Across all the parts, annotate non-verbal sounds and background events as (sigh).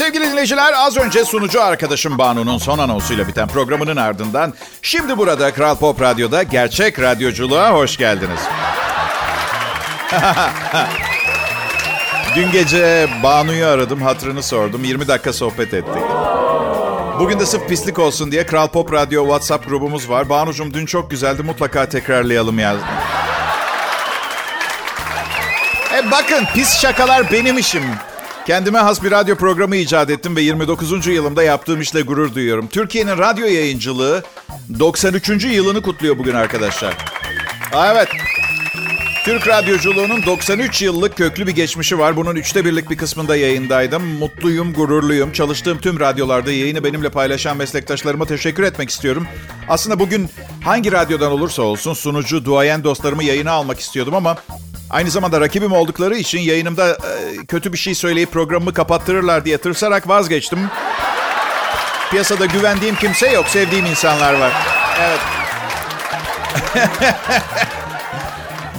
Sevgili dinleyiciler az önce sunucu arkadaşım Banu'nun son anonsuyla biten programının ardından şimdi burada Kral Pop Radyo'da gerçek radyoculuğa hoş geldiniz. (laughs) Dün gece Banu'yu aradım, hatırını sordum. 20 dakika sohbet ettik. Bugün de sırf pislik olsun diye Kral Pop Radyo WhatsApp grubumuz var. Banu'cum dün çok güzeldi, mutlaka tekrarlayalım yazdım. E bakın pis şakalar benim işim. Kendime has bir radyo programı icat ettim ve 29. yılımda yaptığım işle gurur duyuyorum. Türkiye'nin radyo yayıncılığı 93. yılını kutluyor bugün arkadaşlar. Evet. Türk radyoculuğunun 93 yıllık köklü bir geçmişi var. Bunun üçte birlik bir kısmında yayındaydım. Mutluyum, gururluyum. Çalıştığım tüm radyolarda yayını benimle paylaşan meslektaşlarıma teşekkür etmek istiyorum. Aslında bugün hangi radyodan olursa olsun sunucu, duayen dostlarımı yayına almak istiyordum ama Aynı zamanda rakibim oldukları için yayınımda e, kötü bir şey söyleyip programımı kapattırırlar diye tırsarak vazgeçtim. Piyasada güvendiğim kimse yok, sevdiğim insanlar var. Evet. (laughs)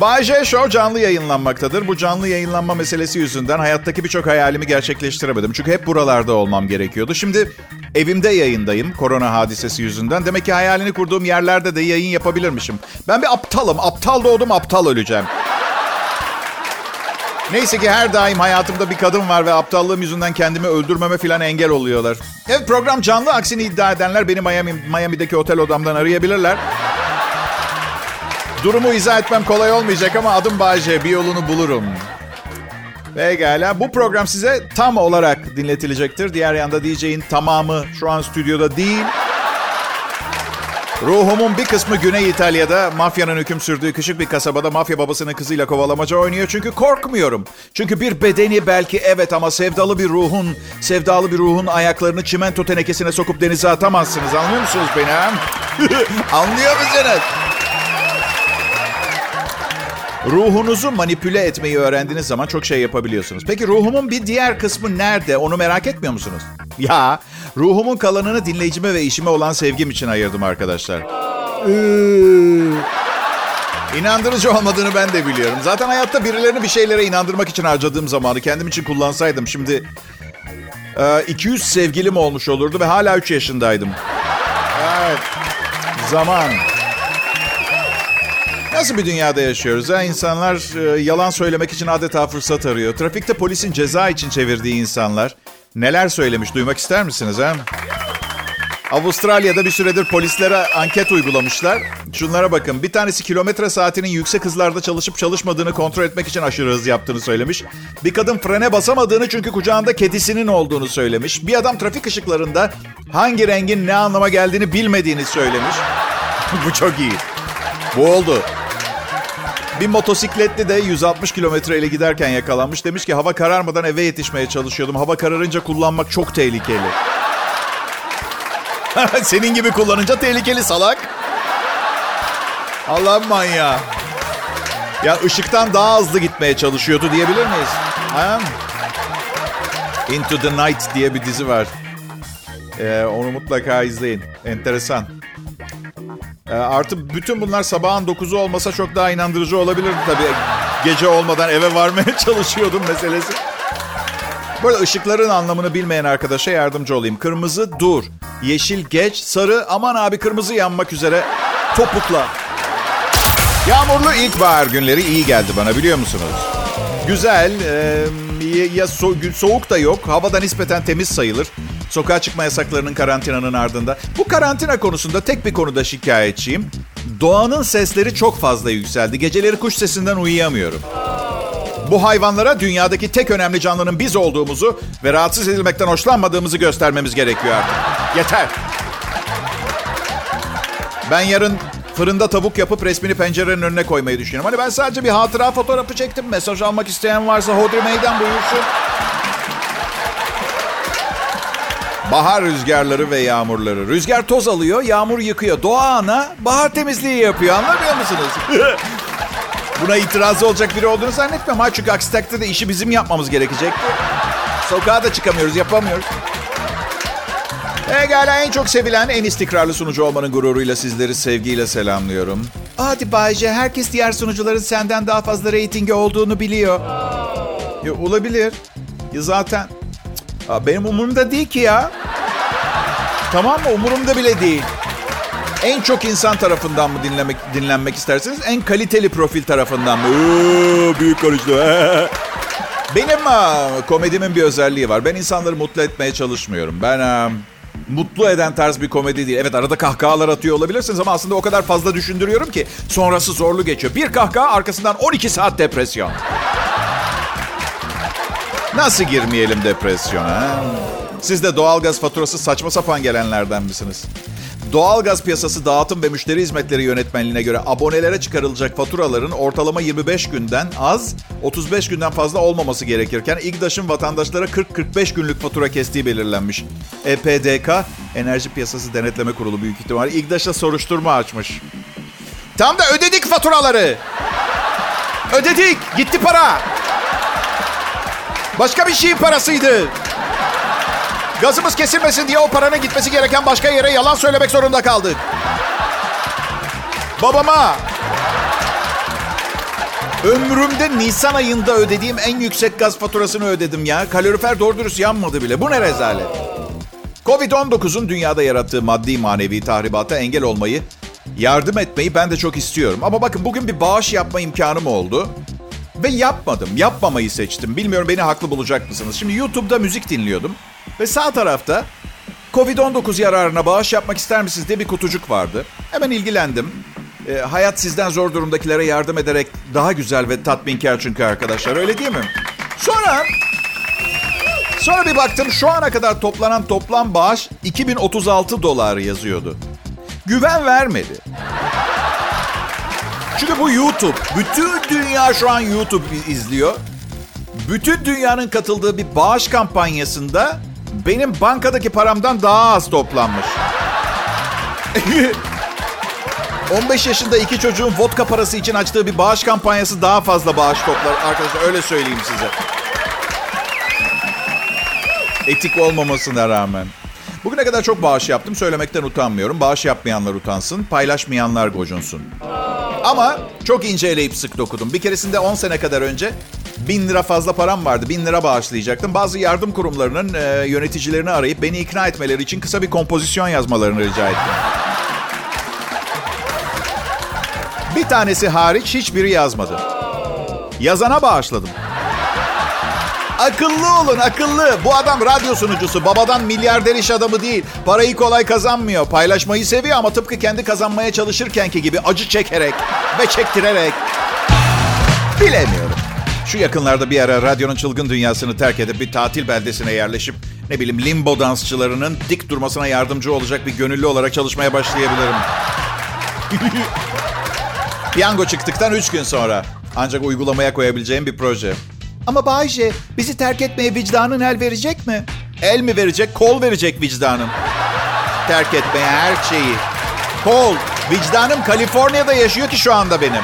Bay J Show canlı yayınlanmaktadır. Bu canlı yayınlanma meselesi yüzünden hayattaki birçok hayalimi gerçekleştiremedim. Çünkü hep buralarda olmam gerekiyordu. Şimdi evimde yayındayım korona hadisesi yüzünden. Demek ki hayalini kurduğum yerlerde de yayın yapabilirmişim. Ben bir aptalım. Aptal doğdum, aptal öleceğim. Neyse ki her daim hayatımda bir kadın var ve aptallığım yüzünden kendimi öldürmeme falan engel oluyorlar. Evet program canlı aksini iddia edenler beni Miami, Miami'deki otel odamdan arayabilirler. Durumu izah etmem kolay olmayacak ama adım Bayce. Bir yolunu bulurum. Pekala. Bu program size tam olarak dinletilecektir. Diğer yanda DJ'in tamamı şu an stüdyoda değil. Ruhumun bir kısmı Güney İtalya'da mafyanın hüküm sürdüğü küçük bir kasabada mafya babasının kızıyla kovalamaca oynuyor. Çünkü korkmuyorum. Çünkü bir bedeni belki evet ama sevdalı bir ruhun, sevdalı bir ruhun ayaklarını çimento tenekesine sokup denize atamazsınız. Anlıyor musunuz beni? (laughs) Anlıyor musunuz? Ruhunuzu manipüle etmeyi öğrendiğiniz zaman çok şey yapabiliyorsunuz. Peki ruhumun bir diğer kısmı nerede? Onu merak etmiyor musunuz? (laughs) Ya, ruhumun kalanını dinleyicime ve işime olan sevgim için ayırdım arkadaşlar. İnandırıcı olmadığını ben de biliyorum. Zaten hayatta birilerini bir şeylere inandırmak için harcadığım zamanı kendim için kullansaydım şimdi 200 sevgilim olmuş olurdu ve hala 3 yaşındaydım. Evet. Zaman. Nasıl bir dünyada yaşıyoruz ha? İnsanlar e, yalan söylemek için adeta fırsat arıyor. Trafikte polisin ceza için çevirdiği insanlar neler söylemiş duymak ister misiniz ha? Avustralya'da bir süredir polislere anket uygulamışlar. Şunlara bakın. Bir tanesi kilometre saatinin yüksek hızlarda çalışıp çalışmadığını kontrol etmek için aşırı hız yaptığını söylemiş. Bir kadın frene basamadığını çünkü kucağında kedisinin olduğunu söylemiş. Bir adam trafik ışıklarında hangi rengin ne anlama geldiğini bilmediğini söylemiş. (laughs) Bu çok iyi. Bu oldu. Bir motosikletli de 160 kilometre ile giderken yakalanmış. Demiş ki hava kararmadan eve yetişmeye çalışıyordum. Hava kararınca kullanmak çok tehlikeli. (laughs) Senin gibi kullanınca tehlikeli salak. Allah'ım manyağı. Ya ışıktan daha hızlı gitmeye çalışıyordu diyebilir miyiz? Ha? Into the Night diye bir dizi var. Ee, onu mutlaka izleyin. Enteresan. Ee, artı bütün bunlar sabahın 9'u olmasa çok daha inandırıcı olabilirdi tabii. Gece olmadan eve varmaya (laughs) çalışıyordum meselesi. Arada ışıkların anlamını bilmeyen arkadaşa yardımcı olayım. Kırmızı dur, yeşil geç, sarı aman abi kırmızı yanmak üzere topukla. Yağmurlu ilkbahar günleri iyi geldi bana biliyor musunuz? Güzel, e, ya so, soğuk da yok, havada nispeten temiz sayılır. Sokağa çıkma yasaklarının karantinanın ardında. Bu karantina konusunda tek bir konuda şikayetçiyim. Doğanın sesleri çok fazla yükseldi. Geceleri kuş sesinden uyuyamıyorum. Bu hayvanlara dünyadaki tek önemli canlının biz olduğumuzu ve rahatsız edilmekten hoşlanmadığımızı göstermemiz gerekiyor artık. Yeter. Ben yarın fırında tavuk yapıp resmini pencerenin önüne koymayı düşünüyorum. Hani ben sadece bir hatıra fotoğrafı çektim. Mesaj almak isteyen varsa hodri meydan buyursun. Bahar rüzgarları ve yağmurları. Rüzgar toz alıyor, yağmur yıkıyor. Doğa ana bahar temizliği yapıyor. Anlamıyor musunuz? (laughs) Buna itirazı olacak biri olduğunu zannetmiyorum. Ha çünkü aksi takdirde işi bizim yapmamız gerekecek. Sokağa da çıkamıyoruz, yapamıyoruz. Pekala en çok sevilen, en istikrarlı sunucu olmanın gururuyla sizleri sevgiyle selamlıyorum. Hadi Bayce, herkes diğer sunucuların senden daha fazla reytingi olduğunu biliyor. Ya, olabilir. Ya zaten Benim umurumda değil ki ya. Tamam mı? Umurumda bile değil. En çok insan tarafından mı dinlemek dinlenmek isterseniz en kaliteli profil tarafından mı? Oo, büyük konuştu. (laughs) Benim komedimin bir özelliği var. Ben insanları mutlu etmeye çalışmıyorum. Ben mutlu eden tarz bir komedi değil. Evet arada kahkahalar atıyor olabilirsiniz ama aslında o kadar fazla düşündürüyorum ki sonrası zorlu geçiyor. Bir kahkaha arkasından 12 saat depresyon. Nasıl girmeyelim depresyona? Siz de doğalgaz faturası saçma sapan gelenlerden misiniz? Doğalgaz piyasası dağıtım ve müşteri hizmetleri yönetmenliğine göre abonelere çıkarılacak faturaların ortalama 25 günden az, 35 günden fazla olmaması gerekirken İGDAŞ'ın vatandaşlara 40-45 günlük fatura kestiği belirlenmiş. EPDK, Enerji Piyasası Denetleme Kurulu büyük ihtimal İGDAŞ'a soruşturma açmış. Tam da ödedik faturaları. Ödedik. Gitti para. Başka bir şeyin parasıydı. Gazımız kesilmesin diye o paranın gitmesi gereken başka yere yalan söylemek zorunda kaldık. Babama ömrümde Nisan ayında ödediğim en yüksek gaz faturasını ödedim ya. Kalorifer doğru dürüst yanmadı bile. Bu ne rezalet. Covid-19'un dünyada yarattığı maddi manevi tahribata engel olmayı, yardım etmeyi ben de çok istiyorum. Ama bakın bugün bir bağış yapma imkanım oldu. Ve yapmadım. Yapmamayı seçtim. Bilmiyorum beni haklı bulacak mısınız? Şimdi YouTube'da müzik dinliyordum. Ve sağ tarafta Covid-19 yararına bağış yapmak ister misiniz diye bir kutucuk vardı. Hemen ilgilendim. E, hayat sizden zor durumdakilere yardım ederek daha güzel ve tatminkar çünkü arkadaşlar öyle değil mi? Sonra sonra bir baktım şu ana kadar toplanan toplam bağış 2036 dolar yazıyordu. Güven vermedi. Çünkü bu YouTube. Bütün dünya şu an YouTube izliyor. Bütün dünyanın katıldığı bir bağış kampanyasında benim bankadaki paramdan daha az toplanmış. (laughs) 15 yaşında iki çocuğun vodka parası için açtığı bir bağış kampanyası daha fazla bağış toplar. Arkadaşlar öyle söyleyeyim size. Etik olmamasına rağmen. Bugüne kadar çok bağış yaptım. Söylemekten utanmıyorum. Bağış yapmayanlar utansın. Paylaşmayanlar gocunsun. Ama çok inceleyip sık dokudum. Bir keresinde 10 sene kadar önce bin lira fazla param vardı. Bin lira bağışlayacaktım. Bazı yardım kurumlarının e, yöneticilerini arayıp beni ikna etmeleri için kısa bir kompozisyon yazmalarını rica ettim. Bir tanesi hariç hiçbiri yazmadı. Yazana bağışladım. Akıllı olun akıllı. Bu adam radyo sunucusu. Babadan milyarder iş adamı değil. Parayı kolay kazanmıyor. Paylaşmayı seviyor ama tıpkı kendi kazanmaya çalışırkenki gibi acı çekerek ve çektirerek. Bilemiyorum. Şu yakınlarda bir ara radyonun çılgın dünyasını terk edip bir tatil beldesine yerleşip ne bileyim limbo dansçılarının dik durmasına yardımcı olacak bir gönüllü olarak çalışmaya başlayabilirim. (laughs) Piyango çıktıktan 3 gün sonra. Ancak uygulamaya koyabileceğim bir proje. Ama Bayce bizi terk etmeye vicdanın el verecek mi? El mi verecek, kol verecek vicdanım. Terk etmeye her şeyi. Kol. Vicdanım Kaliforniya'da yaşıyor ki şu anda benim.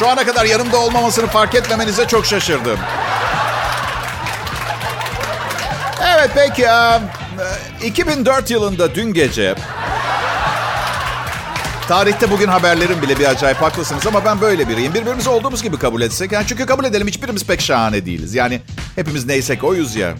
Şu ana kadar yanımda olmamasını fark etmemenize çok şaşırdım. Evet peki. 2004 yılında dün gece Tarihte bugün haberlerim bile bir acayip haklısınız ama ben böyle biriyim. Birbirimizi olduğumuz gibi kabul etsek. Yani çünkü kabul edelim hiçbirimiz pek şahane değiliz. Yani hepimiz neysek oyuz ya.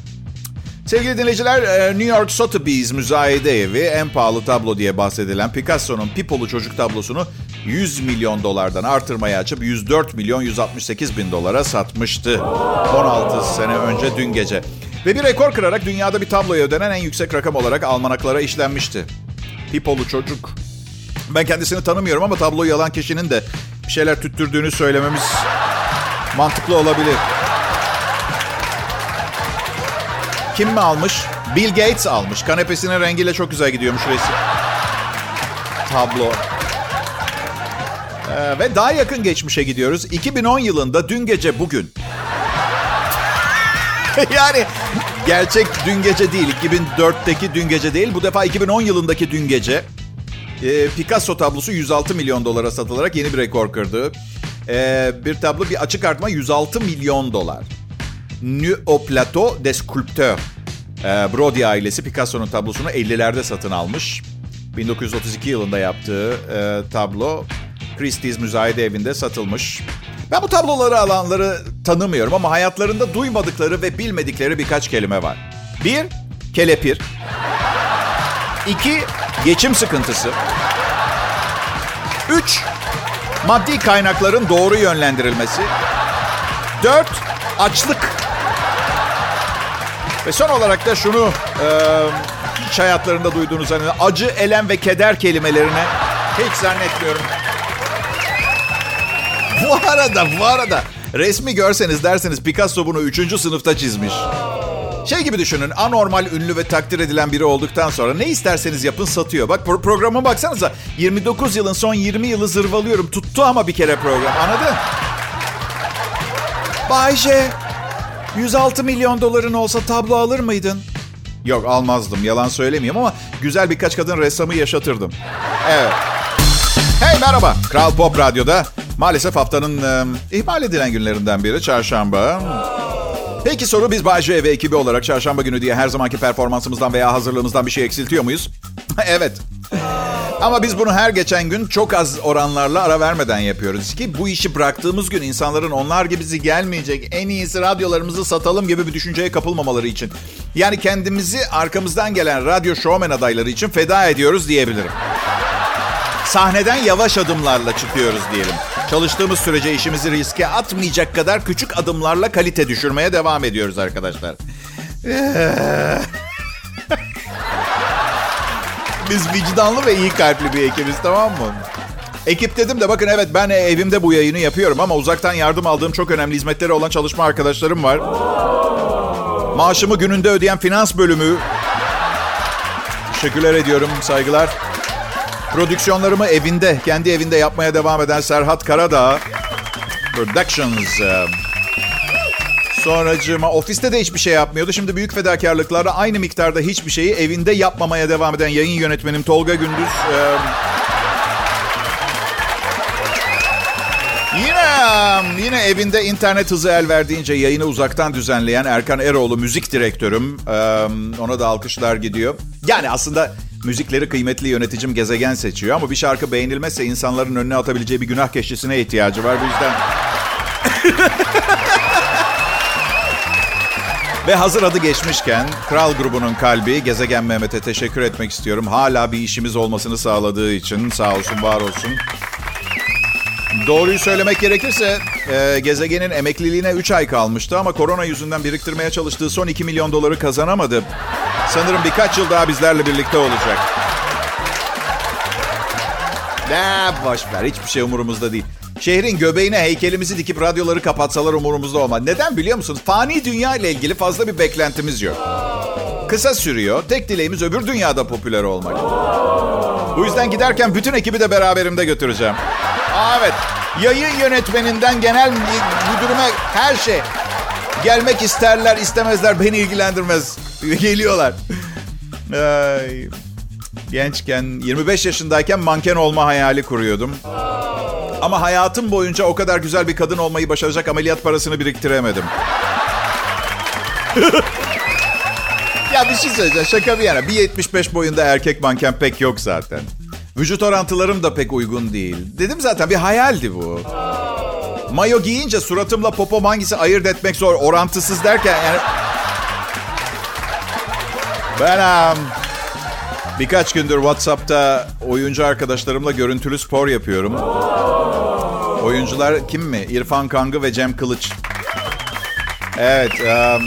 Sevgili dinleyiciler, e, New York Sotheby's müzayede evi en pahalı tablo diye bahsedilen Picasso'nun Pipolu çocuk tablosunu 100 milyon dolardan artırmaya açıp 104 milyon 168 bin dolara satmıştı. 16 sene önce dün gece. Ve bir rekor kırarak dünyada bir tabloya ödenen en yüksek rakam olarak almanaklara işlenmişti. Pipolu çocuk ben kendisini tanımıyorum ama tabloyu yalan kişinin de bir şeyler tüttürdüğünü söylememiz mantıklı olabilir. Kim mi almış? Bill Gates almış. Kanepesinin rengiyle çok güzel gidiyormuş resim. Tablo. Ee, ve daha yakın geçmişe gidiyoruz. 2010 yılında dün gece bugün. (laughs) yani gerçek dün gece değil. 2004'teki dün gece değil. Bu defa 2010 yılındaki dün gece. E, Picasso tablosu 106 milyon dolara satılarak yeni bir rekor kırdı. E, bir tablo bir açık artma 106 milyon dolar. Nu au plateau des sculpteurs. E, Brody ailesi Picasso'nun tablosunu 50'lerde satın almış. 1932 yılında yaptığı e, tablo Christie's müzayede evinde satılmış. Ben bu tabloları alanları tanımıyorum ama hayatlarında duymadıkları ve bilmedikleri birkaç kelime var. Bir, kelepir. İki, geçim sıkıntısı. Üç, maddi kaynakların doğru yönlendirilmesi. Dört, açlık. Ve son olarak da şunu e, hiç hayatlarında duyduğunuz hani acı, elem ve keder kelimelerine hiç zannetmiyorum. Bu arada, bu arada resmi görseniz derseniz Picasso bunu 3. sınıfta çizmiş. Şey gibi düşünün, anormal, ünlü ve takdir edilen biri olduktan sonra ne isterseniz yapın satıyor. Bak pro- programa baksanıza 29 yılın son 20 yılı zırvalıyorum. Tuttu ama bir kere program, anladın? Bayce, 106 milyon doların olsa tablo alır mıydın? Yok almazdım, yalan söylemeyeyim ama güzel birkaç kadın ressamı yaşatırdım. Evet. Hey merhaba, Kral Pop Radyo'da. Maalesef haftanın e, ihmal edilen günlerinden biri çarşamba. Peki soru biz Bay ve ekibi olarak çarşamba günü diye her zamanki performansımızdan veya hazırlığımızdan bir şey eksiltiyor muyuz? (laughs) evet. Ama biz bunu her geçen gün çok az oranlarla ara vermeden yapıyoruz ki bu işi bıraktığımız gün insanların onlar gibisi gelmeyecek en iyisi radyolarımızı satalım gibi bir düşünceye kapılmamaları için. Yani kendimizi arkamızdan gelen radyo showman adayları için feda ediyoruz diyebilirim. Sahneden yavaş adımlarla çıkıyoruz diyelim. Çalıştığımız sürece işimizi riske atmayacak kadar küçük adımlarla kalite düşürmeye devam ediyoruz arkadaşlar. (laughs) Biz vicdanlı ve iyi kalpli bir ekibiz tamam mı? Ekip dedim de bakın evet ben evimde bu yayını yapıyorum ama uzaktan yardım aldığım çok önemli hizmetleri olan çalışma arkadaşlarım var. Maaşımı gününde ödeyen finans bölümü. Teşekkürler ediyorum saygılar. Prodüksiyonlarımı evinde, kendi evinde yapmaya devam eden Serhat Karadağ. Productions. Sonracığıma ofiste de hiçbir şey yapmıyordu. Şimdi büyük fedakarlıklarla aynı miktarda hiçbir şeyi evinde yapmamaya devam eden yayın yönetmenim Tolga Gündüz. e, Yine yine evinde internet hızı el verdiğince yayını uzaktan düzenleyen Erkan Eroğlu müzik direktörüm. Ee, ona da alkışlar gidiyor. Yani aslında müzikleri kıymetli yöneticim gezegen seçiyor ama bir şarkı beğenilmezse insanların önüne atabileceği bir günah keşişine ihtiyacı var. Bu yüzden (laughs) Ve hazır adı geçmişken Kral grubunun kalbi Gezegen Mehmet'e teşekkür etmek istiyorum. Hala bir işimiz olmasını sağladığı için sağ olsun var olsun. Doğruyu söylemek gerekirse e, gezegenin emekliliğine 3 ay kalmıştı ama korona yüzünden biriktirmeye çalıştığı son 2 milyon doları kazanamadı. Sanırım birkaç yıl daha bizlerle birlikte olacak. Ne boş hiçbir şey umurumuzda değil. Şehrin göbeğine heykelimizi dikip radyoları kapatsalar umurumuzda olmaz. Neden biliyor musunuz? Fani dünya ile ilgili fazla bir beklentimiz yok. Kısa sürüyor. Tek dileğimiz öbür dünyada popüler olmak. Bu yüzden giderken bütün ekibi de beraberimde götüreceğim. Aa, evet. Yayın yönetmeninden genel müdürüme her şey. Gelmek isterler istemezler beni ilgilendirmez. (laughs) Geliyorlar. Ay. Gençken 25 yaşındayken manken olma hayali kuruyordum. Ama hayatım boyunca o kadar güzel bir kadın olmayı başaracak ameliyat parasını biriktiremedim. (laughs) ya bir şey söyleyeceğim şaka bir yana. 1.75 boyunda erkek manken pek yok zaten. Vücut orantılarım da pek uygun değil. Dedim zaten bir hayaldi bu. Mayo giyince suratımla popom hangisi ayırt etmek zor. Orantısız derken yani... Ben birkaç gündür WhatsApp'ta oyuncu arkadaşlarımla görüntülü spor yapıyorum. Oyuncular kim mi? İrfan Kangı ve Cem Kılıç. Evet. Um,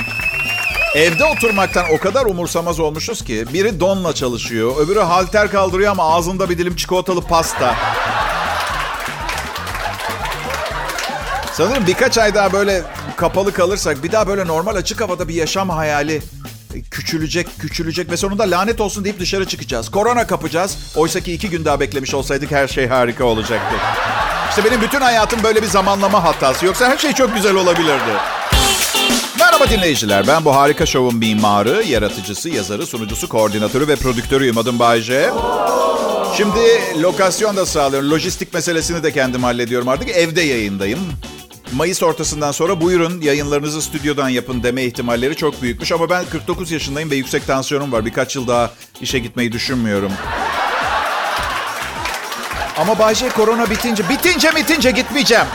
evde oturmaktan o kadar umursamaz olmuşuz ki. Biri donla çalışıyor. Öbürü halter kaldırıyor ama ağzında bir dilim çikolatalı pasta. Sanırım birkaç ay daha böyle kapalı kalırsak bir daha böyle normal açık havada bir yaşam hayali küçülecek, küçülecek ve sonunda lanet olsun deyip dışarı çıkacağız. Korona kapacağız. Oysa ki iki gün daha beklemiş olsaydık her şey harika olacaktı. İşte benim bütün hayatım böyle bir zamanlama hatası. Yoksa her şey çok güzel olabilirdi. Merhaba dinleyiciler. Ben bu harika şovun mimarı, yaratıcısı, yazarı, sunucusu, koordinatörü ve prodüktörüyüm. Adım Bayce. Şimdi lokasyon da sağlıyorum. Lojistik meselesini de kendim hallediyorum artık. Evde yayındayım. Mayıs ortasından sonra buyurun yayınlarınızı stüdyodan yapın deme ihtimalleri çok büyükmüş. Ama ben 49 yaşındayım ve yüksek tansiyonum var. Birkaç yıl daha işe gitmeyi düşünmüyorum. Ama Bayce korona bitince, bitince bitince gitmeyeceğim.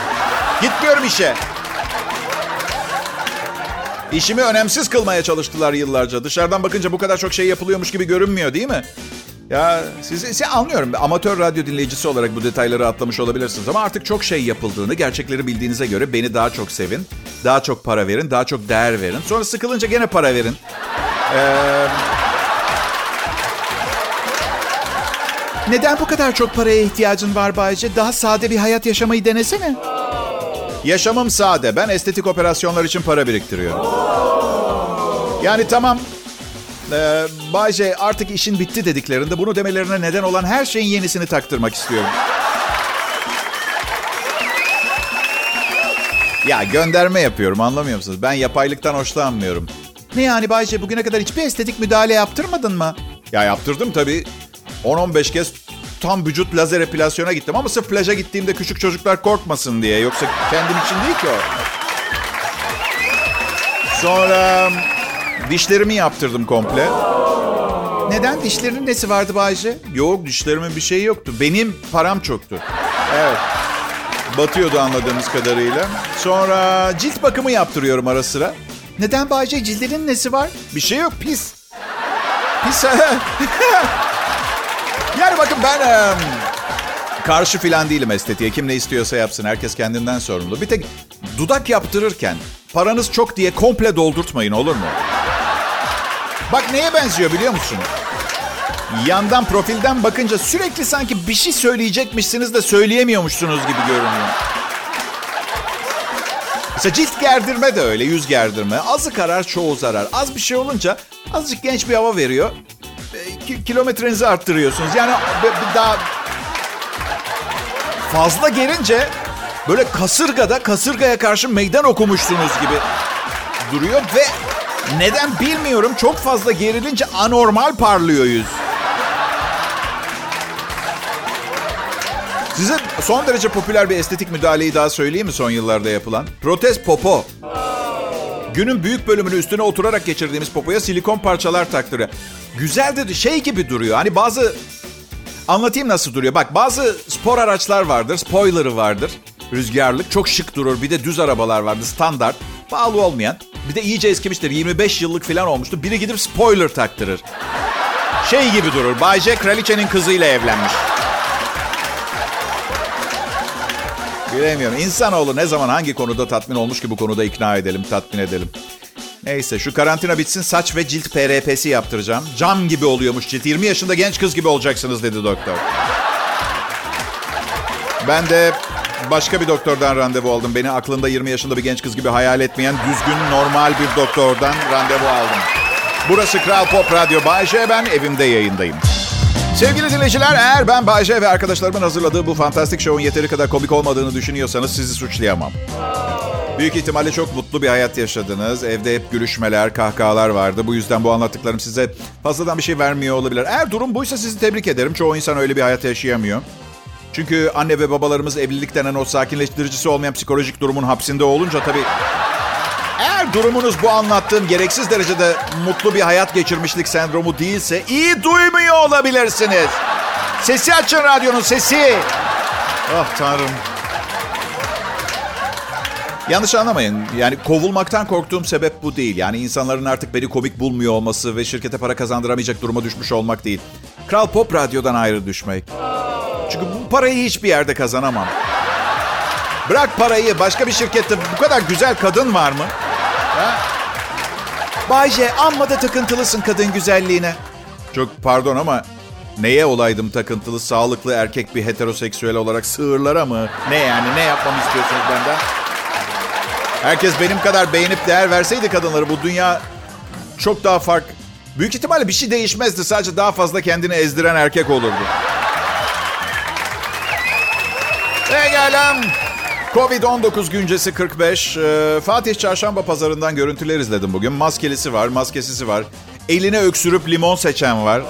Gitmiyorum işe. İşimi önemsiz kılmaya çalıştılar yıllarca. Dışarıdan bakınca bu kadar çok şey yapılıyormuş gibi görünmüyor değil mi? Ya sizi, sizi anlıyorum. Amatör radyo dinleyicisi olarak bu detayları atlamış olabilirsiniz. Ama artık çok şey yapıldığını, gerçekleri bildiğinize göre beni daha çok sevin. Daha çok para verin, daha çok değer verin. Sonra sıkılınca gene para verin. Ee, Neden bu kadar çok paraya ihtiyacın var Bayce? Daha sade bir hayat yaşamayı denesene. Yaşamım sade. Ben estetik operasyonlar için para biriktiriyorum. Yani tamam. Ee, Bayce artık işin bitti dediklerinde bunu demelerine neden olan her şeyin yenisini taktırmak istiyorum. Ya gönderme yapıyorum anlamıyor musunuz? Ben yapaylıktan hoşlanmıyorum. Ne yani Bayce bugüne kadar hiçbir estetik müdahale yaptırmadın mı? Ya yaptırdım tabii. 10-15 kez tam vücut lazer epilasyona gittim ama sırf plaja gittiğimde küçük çocuklar korkmasın diye. Yoksa kendim için değil ki o. Sonra dişlerimi yaptırdım komple. Neden? Dişlerinin nesi vardı Bayce? Yok dişlerimin bir şeyi yoktu. Benim param çoktu. Evet. Batıyordu anladığımız kadarıyla. Sonra cilt bakımı yaptırıyorum ara sıra. Neden Bayce? Cildinin nesi var? Bir şey yok pis. Pis. (laughs) Yani bakın ben e, karşı filan değilim estetiğe. Kim ne istiyorsa yapsın. Herkes kendinden sorumlu. Bir tek dudak yaptırırken paranız çok diye komple doldurtmayın olur mu? Bak neye benziyor biliyor musun? Yandan profilden bakınca sürekli sanki bir şey söyleyecekmişsiniz de söyleyemiyormuşsunuz gibi görünüyor. Mesela cilt gerdirme de öyle, yüz gerdirme. Azı karar, çoğu zarar. Az bir şey olunca azıcık genç bir hava veriyor kilometrenizi arttırıyorsunuz. Yani daha fazla gelince böyle kasırgada kasırgaya karşı meydan okumuşsunuz gibi duruyor ve neden bilmiyorum çok fazla gerilince anormal parlıyor yüz. Size son derece popüler bir estetik müdahaleyi daha söyleyeyim mi son yıllarda yapılan? Protez popo. Günün büyük bölümünü üstüne oturarak geçirdiğimiz popoya silikon parçalar taktırıyor. Güzel dedi şey gibi duruyor. Hani bazı anlatayım nasıl duruyor. Bak bazı spor araçlar vardır. Spoiler'ı vardır. Rüzgarlık çok şık durur. Bir de düz arabalar vardır standart. Pahalı olmayan. Bir de iyice eskimiştir. 25 yıllık falan olmuştu. Biri gidip spoiler taktırır. Şey gibi durur. Bay J kraliçenin kızıyla evlenmiş. Bilemiyorum. İnsanoğlu ne zaman hangi konuda tatmin olmuş ki bu konuda ikna edelim, tatmin edelim. Neyse şu karantina bitsin saç ve cilt PRP'si yaptıracağım. Cam gibi oluyormuş cilt. 20 yaşında genç kız gibi olacaksınız dedi doktor. Ben de başka bir doktordan randevu aldım. Beni aklında 20 yaşında bir genç kız gibi hayal etmeyen düzgün normal bir doktordan randevu aldım. Burası Kral Pop Radyo. Bay J ben evimde yayındayım. Sevgili dinleyiciler eğer ben Bayce ve arkadaşlarımın hazırladığı bu fantastik şovun yeteri kadar komik olmadığını düşünüyorsanız sizi suçlayamam. Büyük ihtimalle çok mutlu bir hayat yaşadınız. Evde hep gülüşmeler, kahkahalar vardı. Bu yüzden bu anlattıklarım size fazladan bir şey vermiyor olabilir. Eğer durum buysa sizi tebrik ederim. Çoğu insan öyle bir hayat yaşayamıyor. Çünkü anne ve babalarımız evlilik denen o sakinleştiricisi olmayan psikolojik durumun hapsinde olunca tabii durumunuz bu anlattığım gereksiz derecede mutlu bir hayat geçirmişlik sendromu değilse iyi duymuyor olabilirsiniz. Sesi açın radyonun sesi. Ah tanrım. Yanlış anlamayın. Yani kovulmaktan korktuğum sebep bu değil. Yani insanların artık beni komik bulmuyor olması ve şirkete para kazandıramayacak duruma düşmüş olmak değil. Kral Pop Radyo'dan ayrı düşmek. Çünkü bu parayı hiçbir yerde kazanamam. Bırak parayı başka bir şirkette bu kadar güzel kadın var mı? Ha? Bayce amma da takıntılısın kadın güzelliğine. Çok pardon ama neye olaydım takıntılı sağlıklı erkek bir heteroseksüel olarak sığırlara mı? Ne yani ne yapmamı istiyorsunuz benden? Herkes benim kadar beğenip değer verseydi kadınları bu dünya çok daha fark. Büyük ihtimalle bir şey değişmezdi. Sadece daha fazla kendini ezdiren erkek olurdu. Pekala. Covid-19 güncesi 45. Ee, Fatih Çarşamba pazarından görüntüler izledim bugün. Maskelisi var, maskesisi var. Eline öksürüp limon seçen var.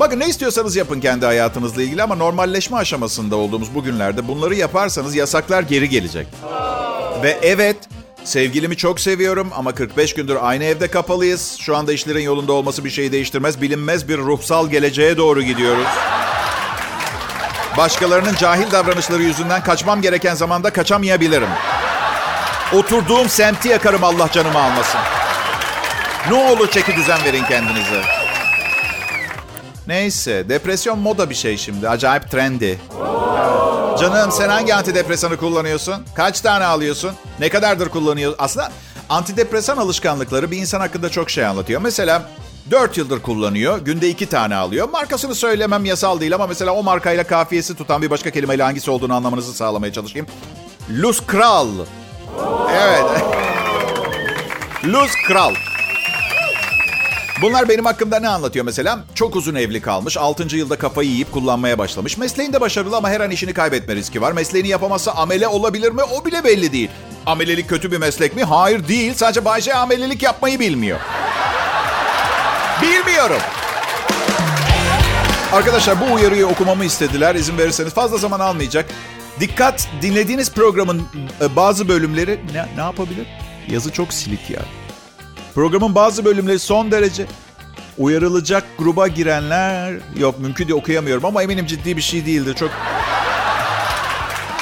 Bakın ne istiyorsanız yapın kendi hayatınızla ilgili ama normalleşme aşamasında olduğumuz bu günlerde bunları yaparsanız yasaklar geri gelecek. Ve evet, sevgilimi çok seviyorum ama 45 gündür aynı evde kapalıyız. Şu anda işlerin yolunda olması bir şeyi değiştirmez. Bilinmez bir ruhsal geleceğe doğru gidiyoruz. Başkalarının cahil davranışları yüzünden kaçmam gereken zamanda kaçamayabilirim. Oturduğum semti yakarım Allah canımı almasın. Ne olur çeki düzen verin kendinize. Neyse, depresyon moda bir şey şimdi. Acayip trendy. Canım sen hangi antidepresanı kullanıyorsun? Kaç tane alıyorsun? Ne kadardır kullanıyorsun? Aslında antidepresan alışkanlıkları bir insan hakkında çok şey anlatıyor. Mesela 4 yıldır kullanıyor. Günde 2 tane alıyor. Markasını söylemem yasal değil ama mesela o markayla kafiyesi tutan bir başka kelimeyle hangisi olduğunu anlamanızı sağlamaya çalışayım. Luz Kral. Evet. (laughs) Luz Kral. Bunlar benim hakkımda ne anlatıyor mesela? Çok uzun evli kalmış, 6. yılda kafayı yiyip kullanmaya başlamış. Mesleğinde başarılı ama her an işini kaybetme riski var. Mesleğini yapamazsa amele olabilir mi? O bile belli değil. Amelelik kötü bir meslek mi? Hayır değil. Sadece Bayce amelelik yapmayı bilmiyor. Bilmiyorum. Arkadaşlar bu uyarıyı okumamı istediler. İzin verirseniz fazla zaman almayacak. Dikkat dinlediğiniz programın e, bazı bölümleri ne, ne yapabilir? Yazı çok silik ya. Programın bazı bölümleri son derece uyarılacak gruba girenler yok mümkün değil okuyamıyorum ama eminim ciddi bir şey değildir. Çok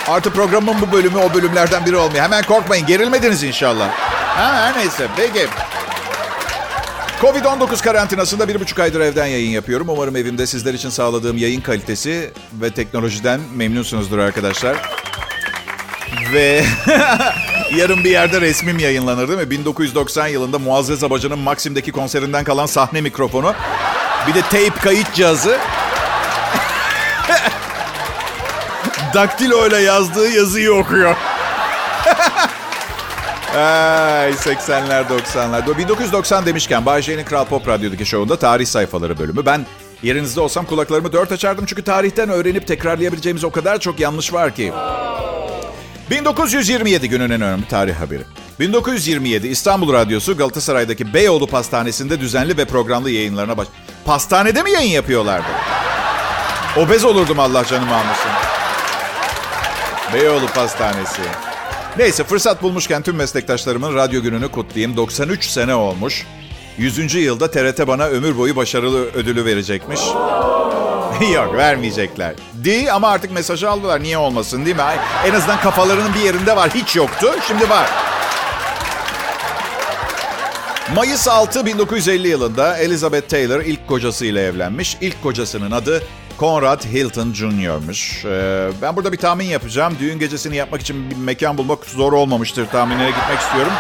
Artı programın bu bölümü o bölümlerden biri olmuyor. Hemen korkmayın gerilmediniz inşallah. Ha, her neyse peki. Covid-19 karantinasında bir buçuk aydır evden yayın yapıyorum. Umarım evimde sizler için sağladığım yayın kalitesi ve teknolojiden memnunsunuzdur arkadaşlar. Ve (laughs) yarın bir yerde resmim yayınlanır değil mi? 1990 yılında Muazzez Abacı'nın Maksim'deki konserinden kalan sahne mikrofonu. Bir de tape kayıt cihazı. (laughs) Daktilo ile yazdığı yazıyı okuyor. Ay 80'ler 90'lar. 1990 demişken Bay J'nin Kral Pop Radyo'daki şovunda tarih sayfaları bölümü. Ben yerinizde olsam kulaklarımı dört açardım. Çünkü tarihten öğrenip tekrarlayabileceğimiz o kadar çok yanlış var ki. 1927 günün en önemli tarih haberi. 1927 İstanbul Radyosu Galatasaray'daki Beyoğlu Pastanesi'nde düzenli ve programlı yayınlarına baş... Pastanede mi yayın yapıyorlardı? Obez olurdum Allah canımı almasın. Beyoğlu Pastanesi. Neyse fırsat bulmuşken tüm meslektaşlarımın radyo gününü kutlayayım. 93 sene olmuş. 100. yılda TRT bana ömür boyu başarılı ödülü verecekmiş. (laughs) Yok vermeyecekler. Değil ama artık mesajı aldılar. Niye olmasın değil mi? En azından kafalarının bir yerinde var. Hiç yoktu. Şimdi var. Mayıs 6 1950 yılında Elizabeth Taylor ilk kocasıyla evlenmiş. İlk kocasının adı Conrad Hilton Jr.'müş. Ee, ben burada bir tahmin yapacağım. Düğün gecesini yapmak için bir mekan bulmak zor olmamıştır. Tahminlere gitmek istiyorum.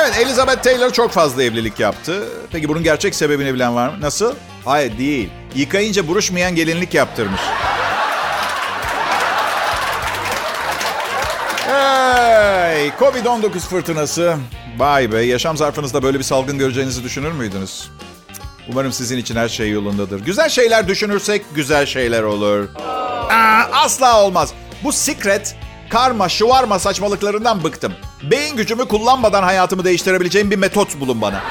Evet Elizabeth Taylor çok fazla evlilik yaptı. Peki bunun gerçek sebebini bilen var mı? Nasıl? Hayır değil. Yıkayınca buruşmayan gelinlik yaptırmış. Hey, Covid-19 fırtınası. Vay be, yaşam zarfınızda böyle bir salgın göreceğinizi düşünür müydünüz? Umarım sizin için her şey yolundadır. Güzel şeyler düşünürsek güzel şeyler olur. Aa, asla olmaz. Bu secret, karma, şuvarma saçmalıklarından bıktım. Beyin gücümü kullanmadan hayatımı değiştirebileceğim bir metot bulun bana.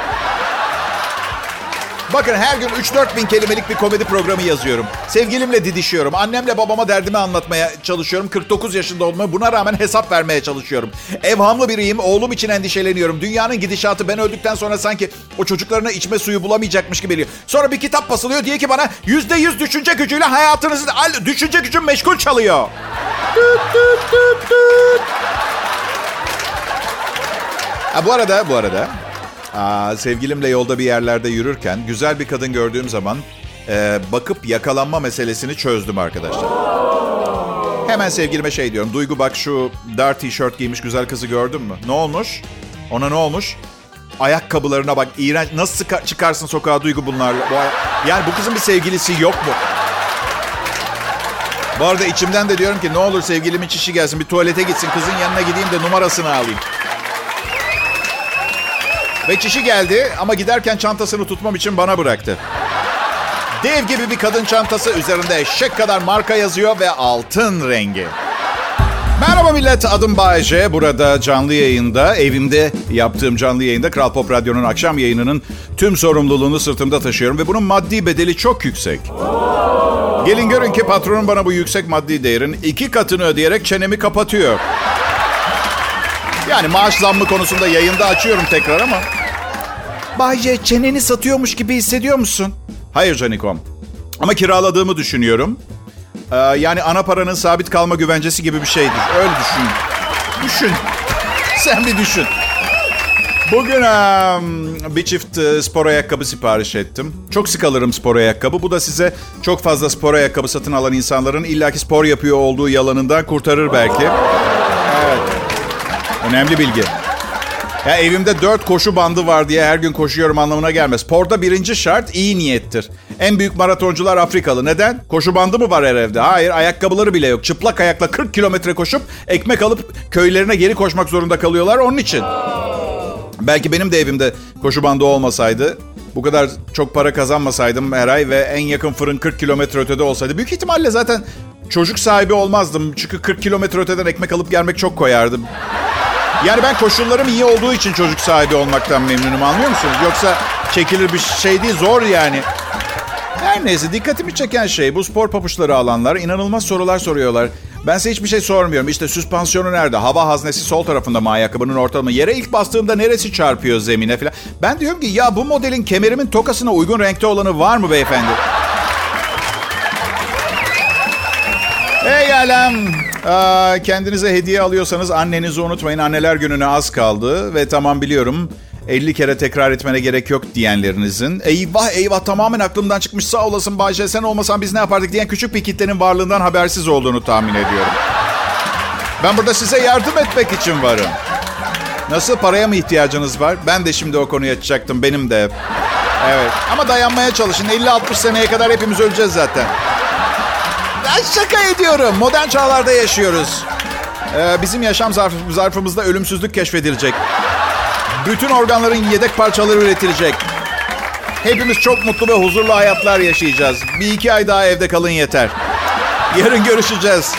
Bakın her gün 3-4 bin kelimelik bir komedi programı yazıyorum. Sevgilimle didişiyorum. Annemle babama derdimi anlatmaya çalışıyorum. 49 yaşında olmaya buna rağmen hesap vermeye çalışıyorum. Evhamlı biriyim. Oğlum için endişeleniyorum. Dünyanın gidişatı ben öldükten sonra sanki o çocuklarına içme suyu bulamayacakmış gibi geliyor. Sonra bir kitap basılıyor diye ki bana %100 düşünce gücüyle hayatınızı... Düşünce gücüm meşgul çalıyor. Tüt tüt tüt tüt. Ha, bu arada, bu arada Aa, sevgilimle yolda bir yerlerde yürürken güzel bir kadın gördüğüm zaman e, bakıp yakalanma meselesini çözdüm arkadaşlar. Hemen sevgilime şey diyorum. Duygu bak şu dar tişört giymiş güzel kızı gördün mü? Ne olmuş? Ona ne olmuş? Ayakkabılarına bak iğrenç. Nasıl çıkarsın sokağa Duygu bunlarla? Bu yani bu kızın bir sevgilisi yok mu? Bu arada içimden de diyorum ki ne olur sevgilimin çişi gelsin bir tuvalete gitsin kızın yanına gideyim de numarasını alayım. Ve çişi geldi ama giderken çantasını tutmam için bana bıraktı. Dev gibi bir kadın çantası üzerinde eşek kadar marka yazıyor ve altın rengi. Merhaba millet adım Bayece. Burada canlı yayında evimde yaptığım canlı yayında Kral Pop Radyo'nun akşam yayınının tüm sorumluluğunu sırtımda taşıyorum. Ve bunun maddi bedeli çok yüksek. Gelin görün ki patronum bana bu yüksek maddi değerin iki katını ödeyerek çenemi kapatıyor. Yani maaş zammı konusunda yayında açıyorum tekrar ama. Bayce çeneni satıyormuş gibi hissediyor musun? Hayır Canikom. Ama kiraladığımı düşünüyorum. Ee, yani ana paranın sabit kalma güvencesi gibi bir şeydir. Öyle düşün. Düşün. Sen bir düşün. Bugün um, bir çift uh, spor ayakkabı sipariş ettim. Çok sık alırım spor ayakkabı. Bu da size çok fazla spor ayakkabı satın alan insanların illaki spor yapıyor olduğu yalanından kurtarır belki. Evet. Önemli bilgi. Ya evimde dört koşu bandı var diye her gün koşuyorum anlamına gelmez. Sporda birinci şart iyi niyettir. En büyük maratoncular Afrikalı. Neden? Koşu bandı mı var her evde? Hayır ayakkabıları bile yok. Çıplak ayakla 40 kilometre koşup ekmek alıp köylerine geri koşmak zorunda kalıyorlar onun için. Belki benim de evimde koşu bandı olmasaydı, bu kadar çok para kazanmasaydım her ay ve en yakın fırın 40 kilometre ötede olsaydı büyük ihtimalle zaten çocuk sahibi olmazdım. Çünkü 40 kilometre öteden ekmek alıp gelmek çok koyardım. Yani ben koşullarım iyi olduğu için çocuk sahibi olmaktan memnunum anlıyor musunuz? Yoksa çekilir bir şey değil zor yani. Her neyse dikkatimi çeken şey bu spor papuçları alanlar inanılmaz sorular soruyorlar. Ben size hiçbir şey sormuyorum. İşte süspansiyonu nerede? Hava haznesi sol tarafında mı ayakkabının ortalama? Yere ilk bastığımda neresi çarpıyor zemine falan? Ben diyorum ki ya bu modelin kemerimin tokasına uygun renkte olanı var mı beyefendi? Aa, kendinize hediye alıyorsanız annenizi unutmayın. Anneler gününe az kaldı ve tamam biliyorum 50 kere tekrar etmene gerek yok diyenlerinizin. Eyvah eyvah tamamen aklımdan çıkmış sağ olasın Bayce sen olmasan biz ne yapardık diyen küçük bir kitlenin varlığından habersiz olduğunu tahmin ediyorum. Ben burada size yardım etmek için varım. Nasıl paraya mı ihtiyacınız var? Ben de şimdi o konuyu açacaktım benim de. Evet ama dayanmaya çalışın 50-60 seneye kadar hepimiz öleceğiz zaten. Ben şaka ediyorum. Modern çağlarda yaşıyoruz. Ee, bizim yaşam zarf- zarfımızda ölümsüzlük keşfedilecek. Bütün organların yedek parçaları üretilecek. Hepimiz çok mutlu ve huzurlu hayatlar yaşayacağız. Bir iki ay daha evde kalın yeter. Yarın görüşeceğiz.